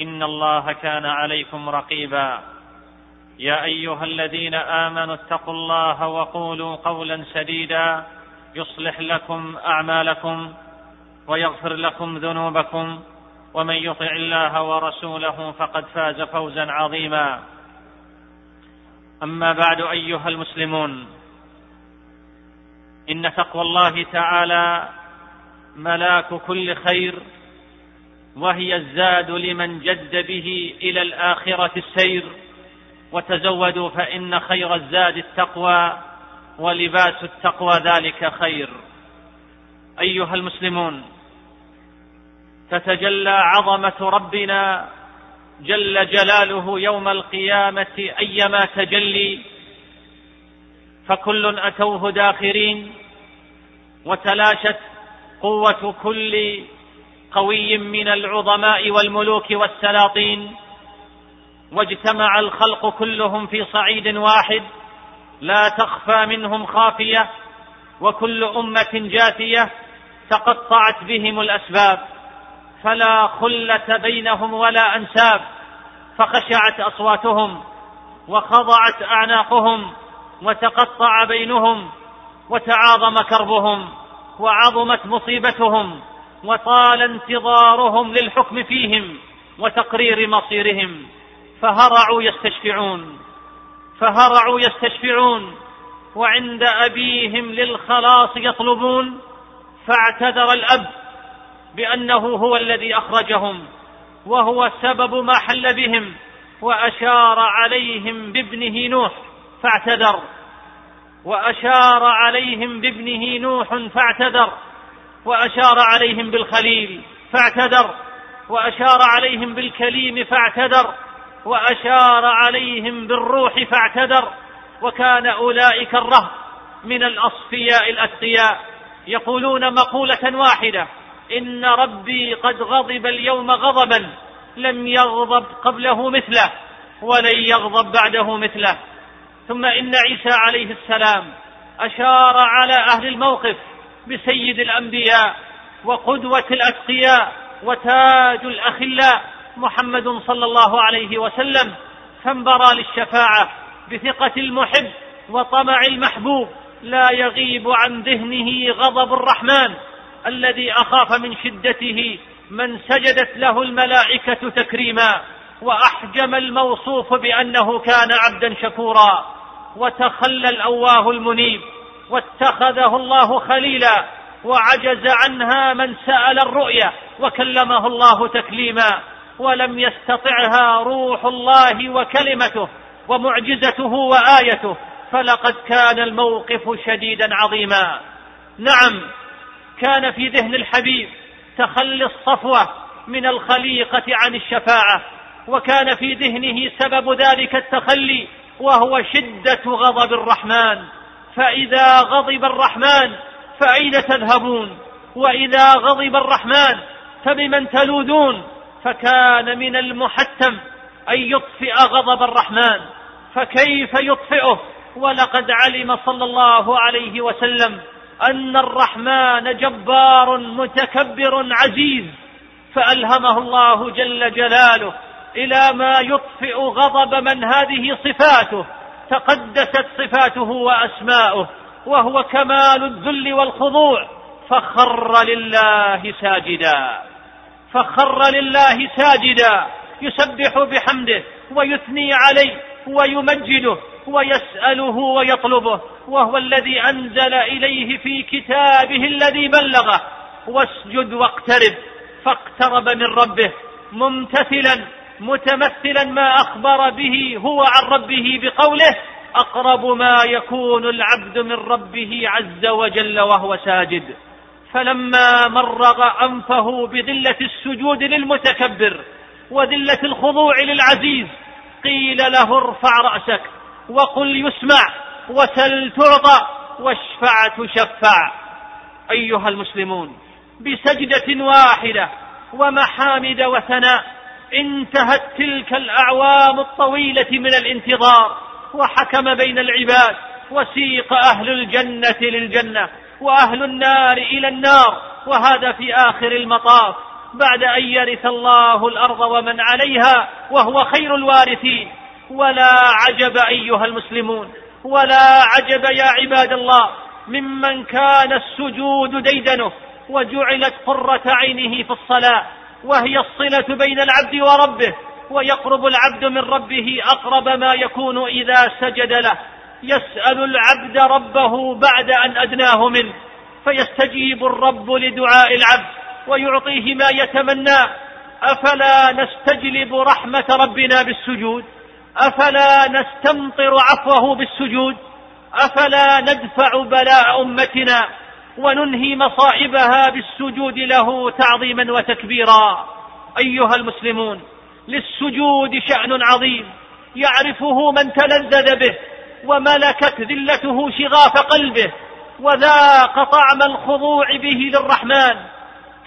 إن الله كان عليكم رقيبا. يا أيها الذين آمنوا اتقوا الله وقولوا قولا سديدا. يصلح لكم أعمالكم ويغفر لكم ذنوبكم. ومن يطع الله ورسوله فقد فاز فوزا عظيما. أما بعد أيها المسلمون إن تقوى الله تعالى ملاك كل خير وهي الزاد لمن جد به إلى الآخرة السير. وتزودوا فإن خير الزاد التقوى ولباس التقوى ذلك خير. أيها المسلمون تتجلى عظمة ربنا جل جلاله يوم القيامة أيما تجلي فكل أتوه داخرين وتلاشت قوة كل قوي من العظماء والملوك والسلاطين واجتمع الخلق كلهم في صعيد واحد لا تخفى منهم خافية وكل أمة جاثيه تقطعت بهم الأسباب فلا خلة بينهم ولا أنساب فخشعت أصواتهم وخضعت أعناقهم وتقطع بينهم وتعاظم كربهم وعظمت مصيبتهم وطال انتظارهم للحكم فيهم وتقرير مصيرهم فهرعوا يستشفعون فهرعوا يستشفعون وعند أبيهم للخلاص يطلبون فاعتذر الأب بأنه هو الذي أخرجهم وهو سبب ما حل بهم وأشار عليهم بابنه نوح فاعتذر وأشار عليهم بابنه نوح فاعتذر وأشار عليهم بالخليل فاعتذر وأشار عليهم بالكليم فاعتذر وأشار عليهم بالروح فاعتذر وكان أولئك الرهط من الأصفياء الأتقياء يقولون مقولة واحدة إن ربي قد غضب اليوم غضبا لم يغضب قبله مثله ولن يغضب بعده مثله. ثم إن عيسى عليه السلام أشار على أهل الموقف بسيد الأنبياء وقدوة الأتقياء وتاج الأخلاء محمد صلى الله عليه وسلم فانبرى للشفاعة بثقة المحب وطمع المحبوب لا يغيب عن ذهنه غضب الرحمن الذي أخاف من شدته من سجدت له الملائكة تكريما وأحجم الموصوف بأنه كان عبدا شكورا وتخلى الأواه المنيب واتخذه الله خليلا وعجز عنها من سأل الرؤيا وكلمه الله تكليما ولم يستطعها روح الله وكلمته ومعجزته وآيته فلقد كان الموقف شديدا عظيما. نعم كان في ذهن الحبيب تخلي الصفوة من الخليقة عن الشفاعة وكان في ذهنه سبب ذلك التخلي وهو شدة غضب الرحمن. فإذا غضب الرحمن فأين تذهبون؟ وإذا غضب الرحمن فبمن تلوذون؟ فكان من المحتم أن يطفئ غضب الرحمن. فكيف يطفئه؟ ولقد علم صلى الله عليه وسلم أن الرحمن جبار متكبر عزيز فألهمه الله جل جلاله إلى ما يطفئ غضب من هذه صفاته. تقدست صفاته وأسماؤه وهو كمال الذل والخضوع فخر لله ساجدا. فخر لله ساجدا يسبح بحمده ويثني عليه ويمجده ويسأله ويطلبه وهو الذي أنزل إليه في كتابه الذي بلغه. واسجد واقترب فاقترب من ربه ممتثلا. متمثلا ما أخبر به هو عن ربه بقوله أقرب ما يكون العبد من ربه عز وجل وهو ساجد. فلما مرغ أنفه بذلة السجود للمتكبر وذلة الخضوع للعزيز قيل له ارفع رأسك وقل يسمع وسل تعطى واشفع تشفع. أيها المسلمون بسجدة واحدة ومحامد وثناء انتهت تلك الأعوام الطويلة من الانتظار وحكم بين العباد وسيق أهل الجنة للجنة وأهل النار إلى النار وهذا في آخر المطاف بعد أن يرث الله الأرض ومن عليها وهو خير الوارثين. ولا عجب أيها المسلمون ولا عجب يا عباد الله ممن كان السجود ديدنه وجعلت قرة عينه في الصلاة. وهي الصلة بين العبد وربه ويقرب العبد من ربه أقرب ما يكون إذا سجد له. يسأل العبد ربه بعد أن أدناه منه فيستجيب الرب لدعاء العبد ويعطيه ما يتمنى. أفلا نستجلب رحمة ربنا بالسجود؟ أفلا نستمطر عفوه بالسجود؟ أفلا ندفع بلاء أمتنا؟ وننهي مصائبها بالسجود له تعظيما وتكبيرا. أيها المسلمون للسجود شأن عظيم يعرفه من تلذذ به وملكت ذلته شغاف قلبه وذاق طعم الخضوع به للرحمن.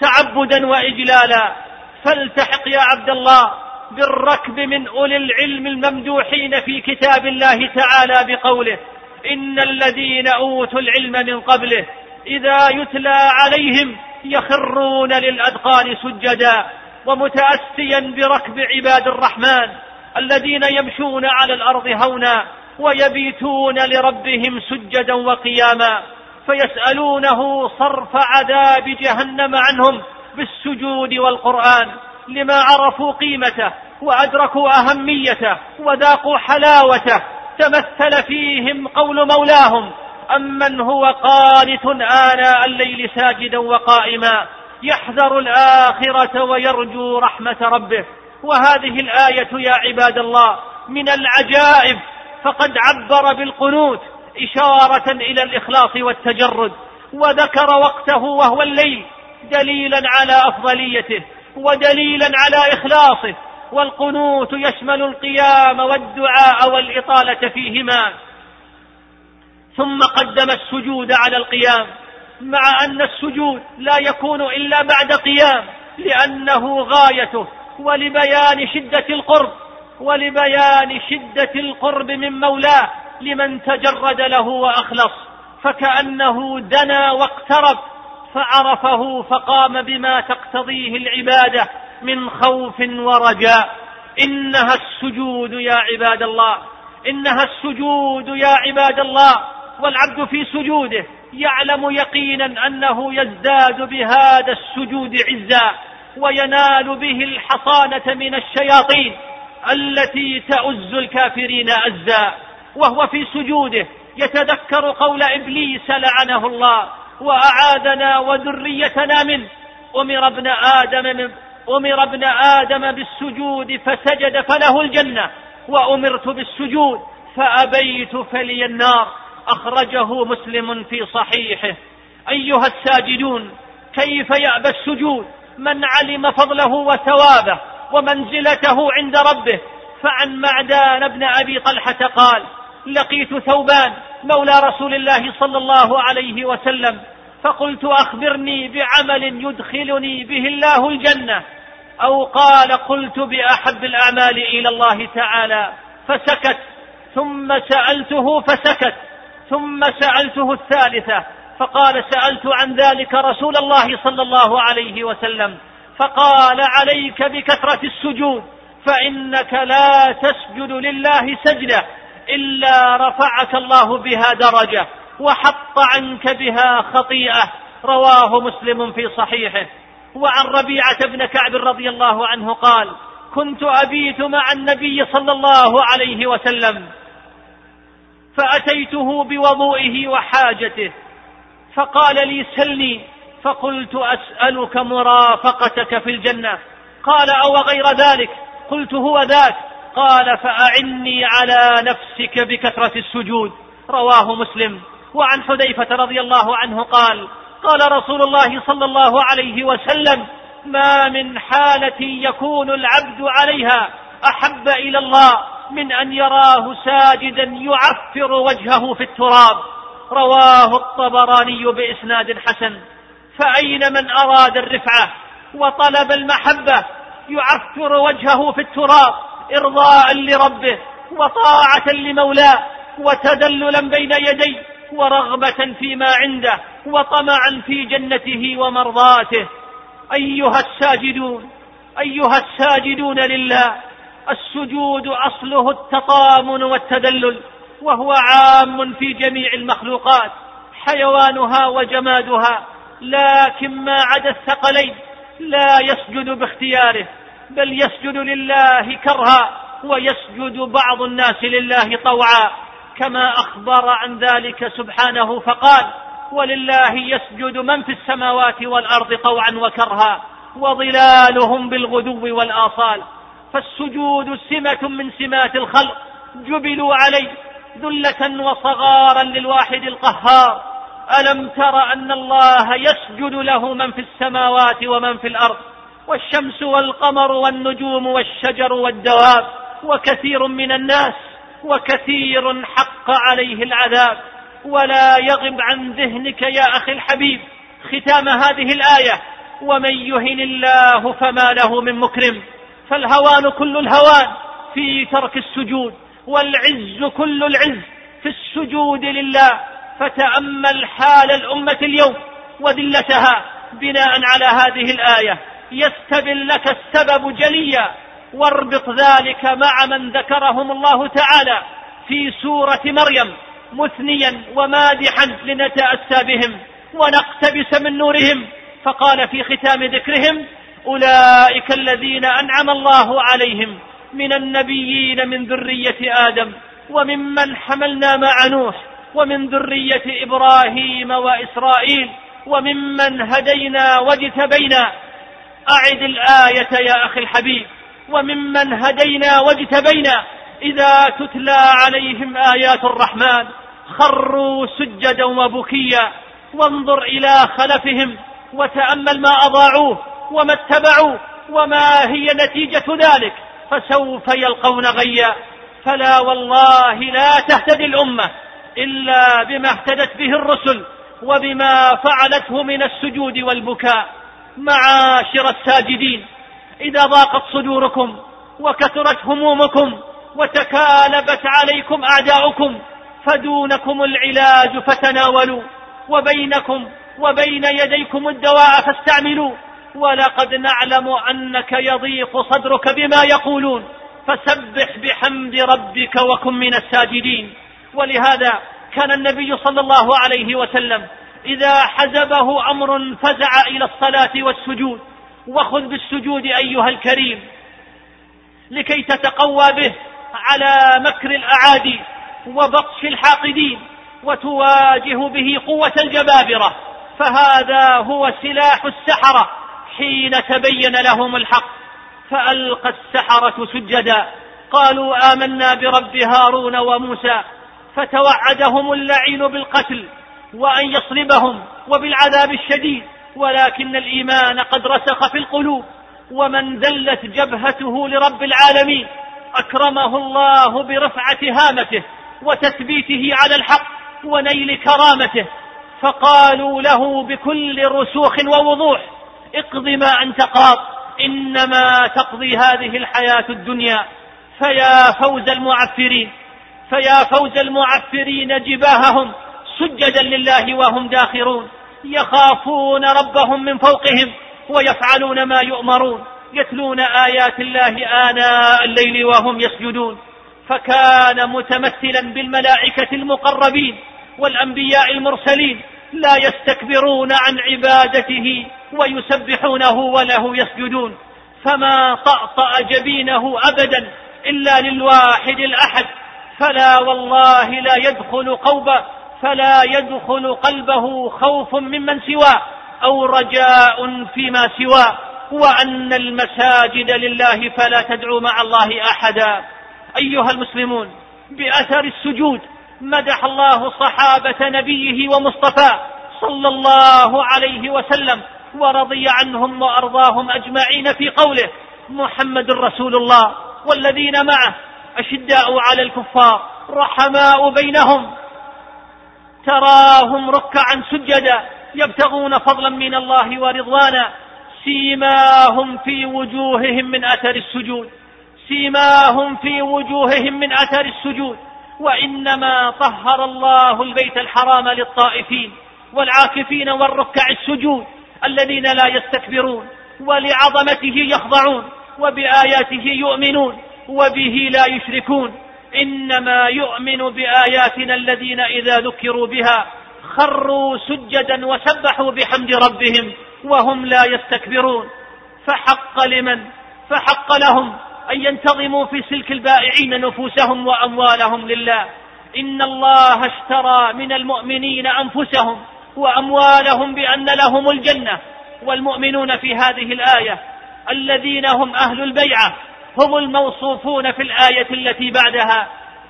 تعبدا وإجلالا فالتحق يا عبد الله بالركب من أولي العلم الممدوحين في كتاب الله تعالى بقوله إن الذين أوتوا العلم من قبله إذا يتلى عليهم يخرون للأذقان سجدا ومتأسيا بركب عباد الرحمن الذين يمشون على الأرض هونا ويبيتون لربهم سجدا وقياما فيسألونه صرف عذاب جهنم عنهم بالسجود والقرآن لما عرفوا قيمته وأدركوا أهميته وذاقوا حلاوته تمثل فيهم قول مولاهم أمن هو قانت آناء الليل ساجدا وقائما يحذر الآخرة ويرجو رحمة ربه. وهذه الآية يا عباد الله من العجائب فقد عبر بالقنوت إشارة إلى الإخلاص والتجرد وذكر وقته وهو الليل دليلا على أفضليته ودليلا على إخلاصه والقنوت يشمل القيام والدعاء والإطالة فيهما. ثم قدم السجود على القيام مع أن السجود لا يكون إلا بعد قيام لأنه غايته ولبيان شدة القرب ولبيان شدة القرب من مولاه لمن تجرد له وأخلص فكأنه دنا واقترب فعرفه فقام بما تقتضيه العبادة من خوف ورجاء. إنها السجود يا عباد الله إنها السجود يا عباد الله. والعبد في سجوده يعلم يقينا أنه يزداد بهذا السجود عزا وينال به الحصانة من الشياطين التي تؤز الكافرين أزا. وهو في سجوده يتذكر قول إبليس لعنه الله وأعاذنا وذريتنا منه. أمر ابن آدم من أمر ابن آدم بالسجود فسجد فله الجنة وأمرت بالسجود فأبيت فلي النار. أخرجه مسلم في صحيحه. أيها الساجدون كيف يأبى السجود؟ من علم فضله وثوابه ومنزلته عند ربه. فعن معدان بن أبي طلحة قال لقيت ثوبان مولى رسول الله صلى الله عليه وسلم فقلت أخبرني بعمل يدخلني به الله الجنة أو قال قلت بأحب الأعمال إلى الله تعالى فسكت ثم سألته فسكت. ثم سألته الثالثة فقال سألت عن ذلك رسول الله صلى الله عليه وسلم فقال عليك بكثرة السجود فإنك لا تسجد لله سجدة إلا رفعك الله بها درجة وحط عنك بها خطيئة رواه مسلم في صحيحه. وعن ربيعة بن كعب رضي الله عنه قال كنت أبيت مع النبي صلى الله عليه وسلم فأتيته بوضوئه وحاجته فقال لي سلني فقلت أسألك مرافقتك في الجنة. قال أو غير ذلك؟ قلت هو ذاك. قال فأعني على نفسك بكثرة السجود. رواه مسلم. وعن حذيفة رضي الله عنه قال قال رسول الله صلى الله عليه وسلم ما من حالة يكون العبد عليها أحب إلى الله من أن يراه ساجدا يعفر وجهه في التراب. رواه الطبراني بإسناد حسن. فأين من أراد الرفعة وطلب المحبة؟ يعفر وجهه في التراب إرضاء لربه وطاعة لمولاه وتدللا بين يديه ورغبة فيما عنده وطمعا في جنته ومرضاته. أيها الساجدون أيها الساجدون لله السجود أصله التطامن والتدلل وهو عام في جميع المخلوقات حيوانها وجمادها لكن ما عدا الثقلين لا يسجد باختياره بل يسجد لله كرها ويسجد بعض الناس لله طوعا كما أخبر عن ذلك سبحانه فقال ولله يسجد من في السماوات والأرض طوعا وكرها وظلالهم بالغدو والآصال فالسجود سمة من سمات الخلق جبلوا عليه ذلة وصغارا للواحد القهار. ألم تر أن الله يسجد له من في السماوات ومن في الأرض والشمس والقمر والنجوم والشجر والدواب وكثير من الناس وكثير حق عليه العذاب. ولا يغب عن ذهنك يا أخي الحبيب ختام هذه الآية. ومن يهن الله فما له من مكرم. فالهوان كل الهوان في ترك السجود والعز كل العز في السجود لله. فتأمل حال الأمة اليوم وذلتها بناء على هذه الآية. يستبن لك السبب جليا واربط ذلك مع من ذكرهم الله تعالى في سورة مريم مثنيا ومادحا لنتاسى بهم ونقتبس من نورهم. فقال في ختام ذكرهم أولئك الذين أنعم الله عليهم من النبيين من ذرية آدم وممن حملنا مع نوح ومن ذرية إبراهيم وإسرائيل وممن هدينا واجتبينا. أعد الآية يا أخي الحبيب. وممن هدينا واجتبينا. إذا تتلى عليهم آيات الرحمن خروا سجدا وبكيا وانظر إلى خلفهم وتأمل ما أضاعوه. وما اتبعوه وما هي نتيجة ذلك فسوف يلقون غيا. فلا والله لا تهتدي الأمة إلا بما اهتدت به الرسل وبما فعلته من السجود والبكاء. معاشر الساجدين إذا ضاقت صدوركم وكثرت همومكم وتكالبت عليكم أعداؤكم فدونكم العلاج فتناولوا وبينكم وبين يديكم الدواء فاستعملوا. ولقد نعلم أنك يضيق صدرك بما يقولون. فسبح بحمد ربك وكن من الساجدين. ولهذا كان النبي صلى الله عليه وسلم إذا حزبه أمر فزع إلى الصلاة والسجود. وخذ بالسجود أيها الكريم. لكي تتقوى به على مكر الأعادي وبطش الحاقدين وتواجه به قوة الجبابرة. فهذا هو سلاح السحرة. حين تبين لهم الحق فألقى السحرة سجدا. قالوا آمنا برب هارون وموسى فتوعدهم اللعين بالقتل وأن يصلبهم وبالعذاب الشديد ولكن الإيمان قد رسخ في القلوب ومن ذلت جبهته لرب العالمين أكرمه الله برفعة هامته وتثبيته على الحق ونيل كرامته فقالوا له بكل رسوخ ووضوح اقض ما انت قاض انما تقضي هذه الحياة الدنيا. فيا فوز المعفرين فيا فوز المعفرين جباههم سجدا لله وهم داخرون. يخافون ربهم من فوقهم ويفعلون ما يؤمرون. يتلون آيات الله آناء الليل وهم يسجدون. فكان متمثلا بالملائكة المقربين والأنبياء المرسلين لا يستكبرون عن عبادته ويسبحونه وله يسجدون. فما طأطأ جبينه أبدا إلا للواحد الأحد. فلا والله لا يدخل قوبه فلا يدخل قلبه خوف ممن سواه أو رجاء فيما سواه. وأن المساجد لله فلا تدعوا مع الله أحدا. أيها المسلمون بأثر السجود مدح الله صحابة نبيه ومصطفاه صلى الله عليه وسلم ورضي عنهم وأرضاهم أجمعين في قوله محمد رسول الله والذين معه أشداء على الكفار رحماء بينهم تراهم ركعا سجدا يبتغون فضلا من الله ورضوانا سيماهم في وجوههم من أثر السجود سيماهم في وجوههم من أثر السجود وإنما طهر الله البيت الحرام للطائفين والعاكفين والركع السجود الذين لا يستكبرون ولعظمته يخضعون وبآياته يؤمنون وبه لا يشركون إنما يؤمن بآياتنا الذين إذا ذكروا بها خروا سجدا وسبحوا بحمد ربهم وهم لا يستكبرون فحق لمن؟ فحق لهم أن ينتظموا في سلك البائعين نفوسهم وأموالهم لله. إن الله اشترى من المؤمنين أنفسهم وأموالهم بأن لهم الجنة. والمؤمنون في هذه الآية الذين هم أهل البيعة هم الموصوفون في الآية التي بعدها.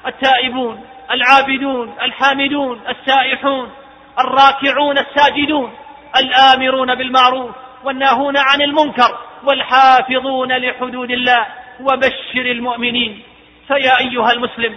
التائبون العابدون الحامدون السائحون الراكعون الساجدون الآمرون بالمعروف والناهون عن المنكر والحافظون لحدود الله. وبشر المؤمنين. فيا أيها المسلم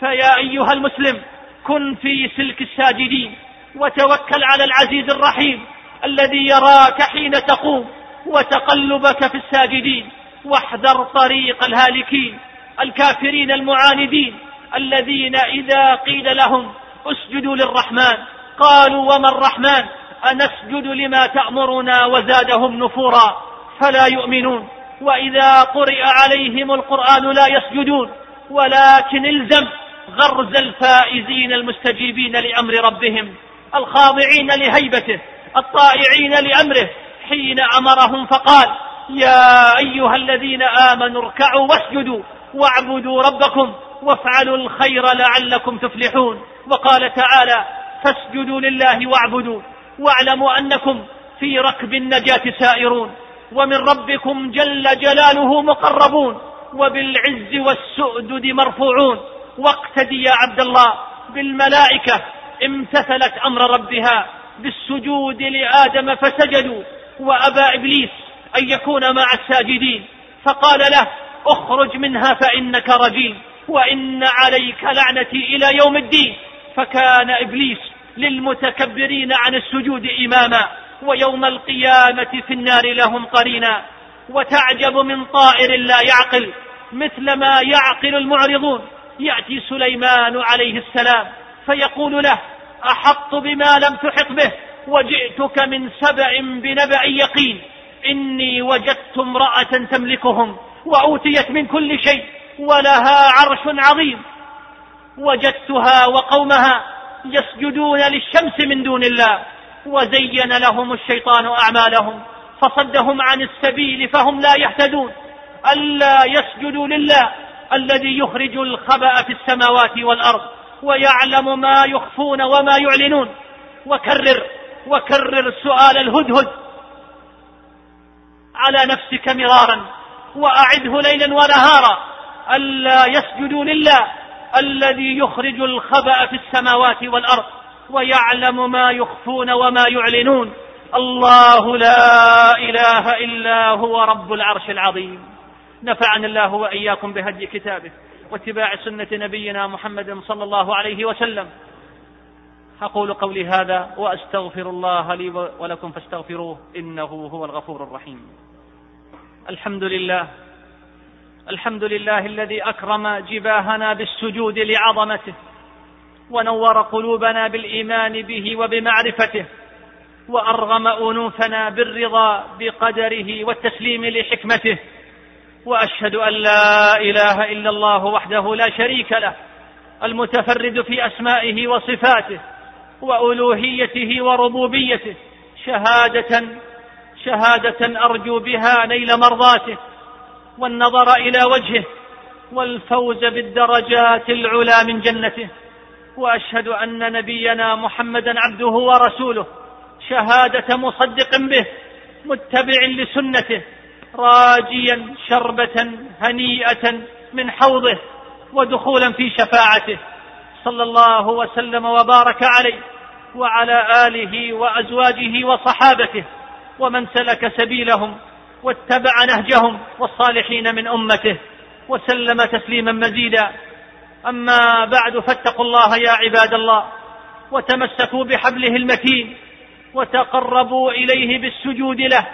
فيا أيها المسلم كن في سلك الساجدين وتوكل على العزيز الرحيم الذي يراك حين تقوم وتقلبك في الساجدين. واحذر طريق الهالكين الكافرين المعاندين الذين إذا قيل لهم اسجدوا للرحمن قالوا وما الرحمن؟ أنسجد لما تأمرنا وزادهم نفورا. فلا يؤمنون. وإذا قرئ عليهم القرآن لا يسجدون ولكن الزم غرز الفائزين المستجيبين لأمر ربهم الخاضعين لهيبته الطائعين لأمره. حين أمرهم فقال يا أيها الذين آمنوا اركعوا واسجدوا واعبدوا ربكم وافعلوا الخير لعلكم تفلحون. وقال تعالى فاسجدوا لله واعبدوا واعلموا أنكم في ركب النجاة سائرون. ومن ربكم جل جلاله مقربون وبالعز والسؤدد مرفوعون. واقتدي يا عبد الله بالملائكة امتثلت أمر ربها بالسجود لآدم فسجدوا وابى إبليس أن يكون مع الساجدين. فقال له اخرج منها فإنك رجيم وإن عليك لعنتي إلى يوم الدين. فكان إبليس للمتكبرين عن السجود إماما. ويوم القيامة في النار لهم قرينا وتعجب من طائر لا يعقل مثل ما يعقل المعرضون. يأتي سليمان عليه السلام فيقول له أحط بما لم تحط به وجئتك من سبع بنبأ يقين. إني وجدت امرأة تملكهم وأوتيت من كل شيء ولها عرش عظيم. وجدتها وقومها يسجدون للشمس من دون الله. وزين لهم الشيطان أعمالهم فصدهم عن السبيل فهم لا يهتدون. ألا يسجدوا لله الذي يخرج الخبأ في السماوات والأرض ويعلم ما يخفون وما يعلنون. وكرر وكرر سؤال الهدهد. على نفسك مرارا وأعده ليلا ونهارا. ألا يسجدوا لله الذي يخرج الخبأ في السماوات والأرض ويعلم ما يخفون وما يعلنون. الله لا إله إلا هو رب العرش العظيم. نفعني الله وإياكم بهدي كتابه واتباع سنة نبينا محمد صلى الله عليه وسلم. أقول قولي هذا وأستغفر الله لي ولكم فاستغفروه إنه هو الغفور الرحيم. الحمد لله. الحمد لله الذي أكرم جباهنا بالسجود لعظمته. ونور قلوبنا بالإيمان به وبمعرفته وأرغم أنوفنا بالرضا بقدره والتسليم لحكمته وأشهد أن لا إله إلا الله وحده لا شريك له المتفرد في أسمائه وصفاته وألوهيته وربوبيته شهادة شهادة أرجو بها نيل مرضاته والنظر إلى وجهه والفوز بالدرجات العلى من جنته. وأشهد أن نبينا محمدا عبده ورسوله شهادة مصدق به متبع لسنته راجيا شربة هنيئة من حوضه ودخولا في شفاعته. صلى الله وسلم وبارك عليه وعلى آله وأزواجه وصحابته ومن سلك سبيلهم واتبع نهجهم والصالحين من أمته وسلم تسليما مزيدا. أما بعد فاتقوا الله يا عباد الله وتمسكوا بحبله المتين وتقربوا إليه بالسجود له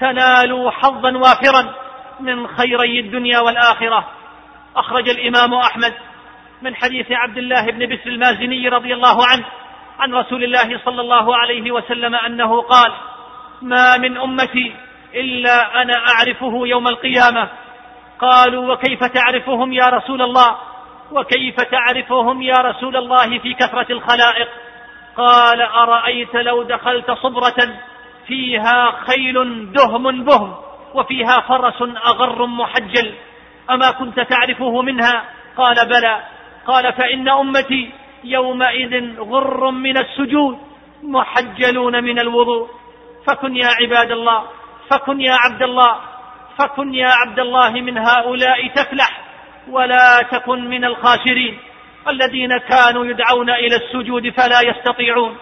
تنالوا حظا وافرا من خيري الدنيا والآخرة. أخرج الإمام أحمد من حديث عبد الله بن بسر المازني رضي الله عنه عن رسول الله صلى الله عليه وسلم أنه قال ما من أمتي إلا أنا أعرفه يوم القيامة. قالوا وكيف تعرفهم يا رسول الله؟ وكيف تعرفهم يا رسول الله في كثرة الخلائق؟ قال أرأيت لو دخلت صبرة فيها خيل دهم بهم وفيها فرس أغر محجل أما كنت تعرفه منها؟ قال بلى. قال فإن أمتي يومئذ غر من السجود محجلون من الوضوء. فكن يا عباد الله فكن يا عبد الله فكن يا عبد الله من هؤلاء تفلح. ولا تكن من الخاسرين. الذين كانوا يدعون إلى السجود فلا يستطيعون.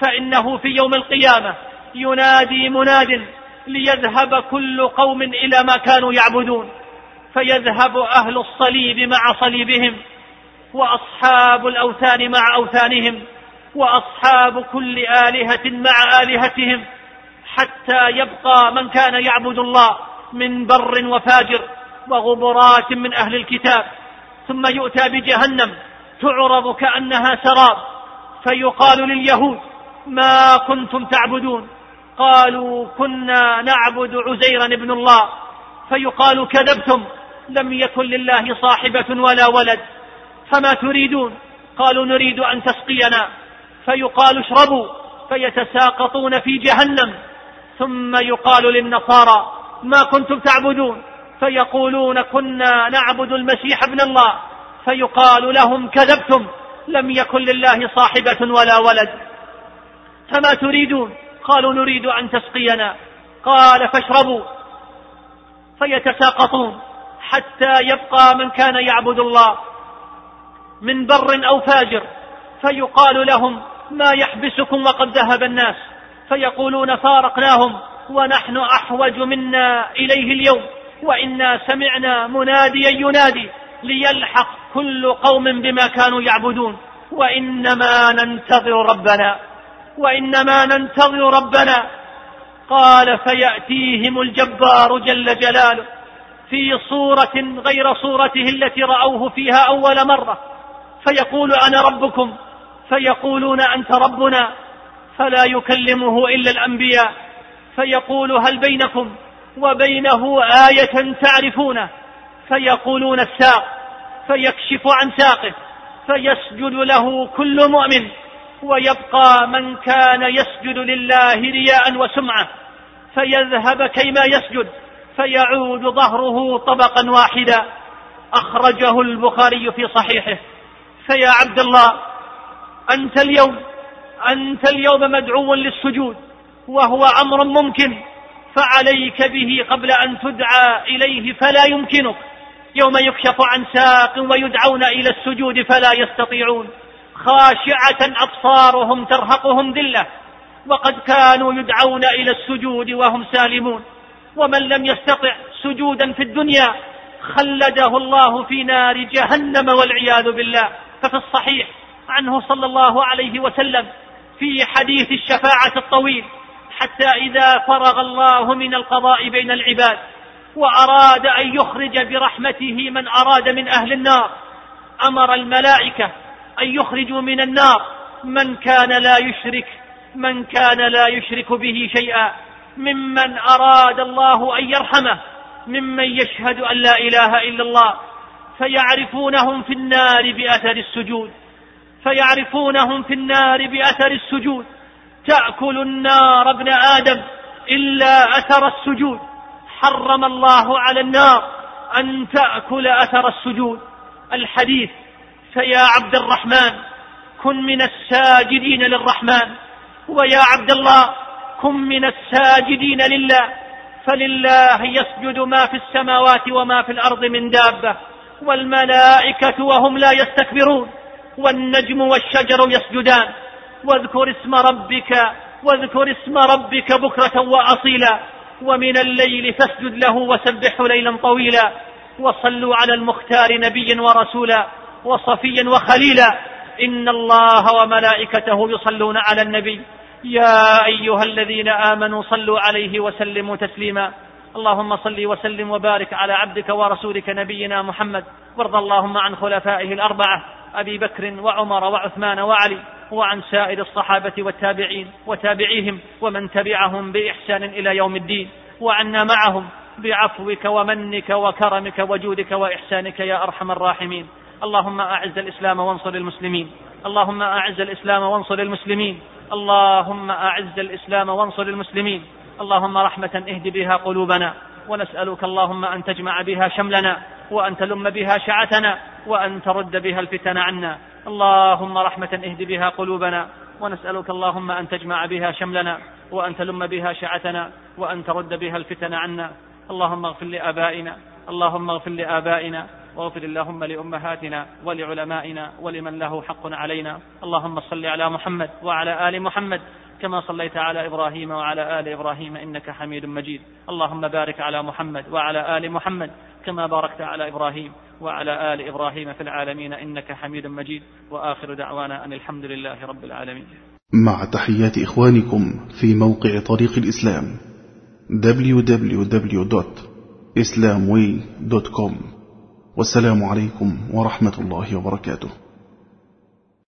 فإنه في يوم القيامة ينادي مناد ليذهب كل قوم إلى ما كانوا يعبدون. فيذهب أهل الصليب مع صليبهم وأصحاب الأوثان مع أوثانهم وأصحاب كل آلهة مع آلهتهم حتى يبقى من كان يعبد الله من بر وفاجر. وغبرات من أهل الكتاب ثم يؤتى بجهنم تعرض كأنها سراب فيقال لليهود ما كنتم تعبدون؟ قالوا كنا نعبد عزيرا ابن الله. فيقال كذبتم لم يكن لله صاحبة ولا ولد فما تريدون؟ قالوا نريد أن تسقينا. فيقال اشربوا. فيتساقطون في جهنم ثم يقال للنصارى ما كنتم تعبدون؟ فيقولون كنا نعبد المسيح ابن الله. فيقال لهم كذبتم. لم يكن لله صاحبة ولا ولد. فما تريدون؟ قالوا نريد أن تسقينا. قال فاشربوا. فيتساقطون. حتى يبقى من كان يعبد الله. من بر أو فاجر. فيقال لهم ما يحبسكم وقد ذهب الناس. فيقولون فارقناهم. ونحن أحوج منا إليه اليوم. وإنا سمعنا مناديا ينادي ليلحق كل قوم بما كانوا يعبدون. وإنما ننتظر ربنا. وإنما ننتظر ربنا. قال فيأتيهم الجبار جل جلاله في صورة غير صورته التي رأوه فيها أول مرة. فيقول أنا ربكم. فيقولون أنت ربنا. فلا يكلمه إلا الأنبياء. فيقول هل بينكم وبينه آية تعرفونه فيقولون الساق فيكشف عن ساقه فيسجد له كل مؤمن ويبقى من كان يسجد لله رياء وسمعة فيذهب كيما يسجد فيعود ظهره طبقا واحدا. أخرجه البخاري في صحيحه. فيا عبد الله أنت اليوم أنت اليوم مدعو للسجود وهو أمر ممكن. فعليك به قبل أن تدعى إليه فلا يمكنك. يوم يكشف عن ساق ويدعون إلى السجود فلا يستطيعون. خاشعة أبصارهم ترهقهم ذلة. وقد كانوا يدعون إلى السجود وهم سالمون. ومن لم يستطع سجودا في الدنيا خلده الله في نار جهنم والعياذ بالله. ففي الصحيح عنه صلى الله عليه وسلم في حديث الشفاعة الطويل حتى إذا فرغ الله من القضاء بين العباد وأراد أن يخرج برحمته من أراد من أهل النار أمر الملائكة أن يخرجوا من النار. من كان لا يشرك من كان لا يشرك به شيئا. ممن أراد الله أن يرحمه ممن يشهد أن لا إله إلا الله. فيعرفونهم في النار بأثر السجود. فيعرفونهم في النار بأثر السجود. تأكل النار ابن آدم إلا أثر السجود. حرم الله على النار أن تأكل أثر السجود. الحديث فيا عبد الرحمن كن من الساجدين للرحمن. ويا عبد الله كن من الساجدين لله. فلله يسجد ما في السماوات وما في الأرض من دابة. والملائكة وهم لا يستكبرون. والنجم والشجر يسجدان. واذكر اسم ربك واذكر اسم ربك بكرة وأصيلا ومن الليل فاسجد له وسبحه ليلا طويلا وصلوا على المختار نبيا ورسولا وصفيا وخليلا. إن الله وملائكته يصلون على النبي. يا أيها الذين آمنوا صلوا عليه وسلموا تسليما. اللهم صل وسلم وبارك على عبدك ورسولك نبينا محمد. وارض اللهم عن خلفائه الأربعة أبي بكر وعمر وعثمان وعلي وعن سائر الصحابة والتابعين وتابعيهم ومن تبعهم بإحسان إلى يوم الدين وعنا معهم بعفوك ومنك وكرمك وجودك وإحسانك يا أرحم الراحمين. اللهم أعز الإسلام وانصر المسلمين. اللهم أعز الإسلام وانصر المسلمين. اللهم أعز الإسلام وانصر المسلمين. اللهم رحمة اهد بها قلوبنا ونسألك اللهم أن تجمع بها شملنا. وأن تلم بها شعتنا وأن ترد بها الفتن عنا. اللهم رحمة اهد بها قلوبنا ونسألك اللهم أن تجمع بها شملنا وأن تلم بها شعتنا وأن ترد بها الفتن عنا. اللهم اغفر لآبائنا اللهم اغفر لآبائنا واغفر اللهم لأمهاتنا ولعلمائنا ولمن له حق علينا. اللهم صل على محمد وعلى آل محمد كما صليت على إبراهيم وعلى آل إبراهيم إنك حميد مجيد. اللهم بارك على محمد وعلى آل محمد كما باركت على إبراهيم وعلى آل إبراهيم في العالمين إنك حميد مجيد. وآخر دعوانا أن الحمد لله رب العالمين. مع تحيات إخوانكم في موقع طريق الإسلام www.islamway.com والسلام عليكم ورحمة الله وبركاته.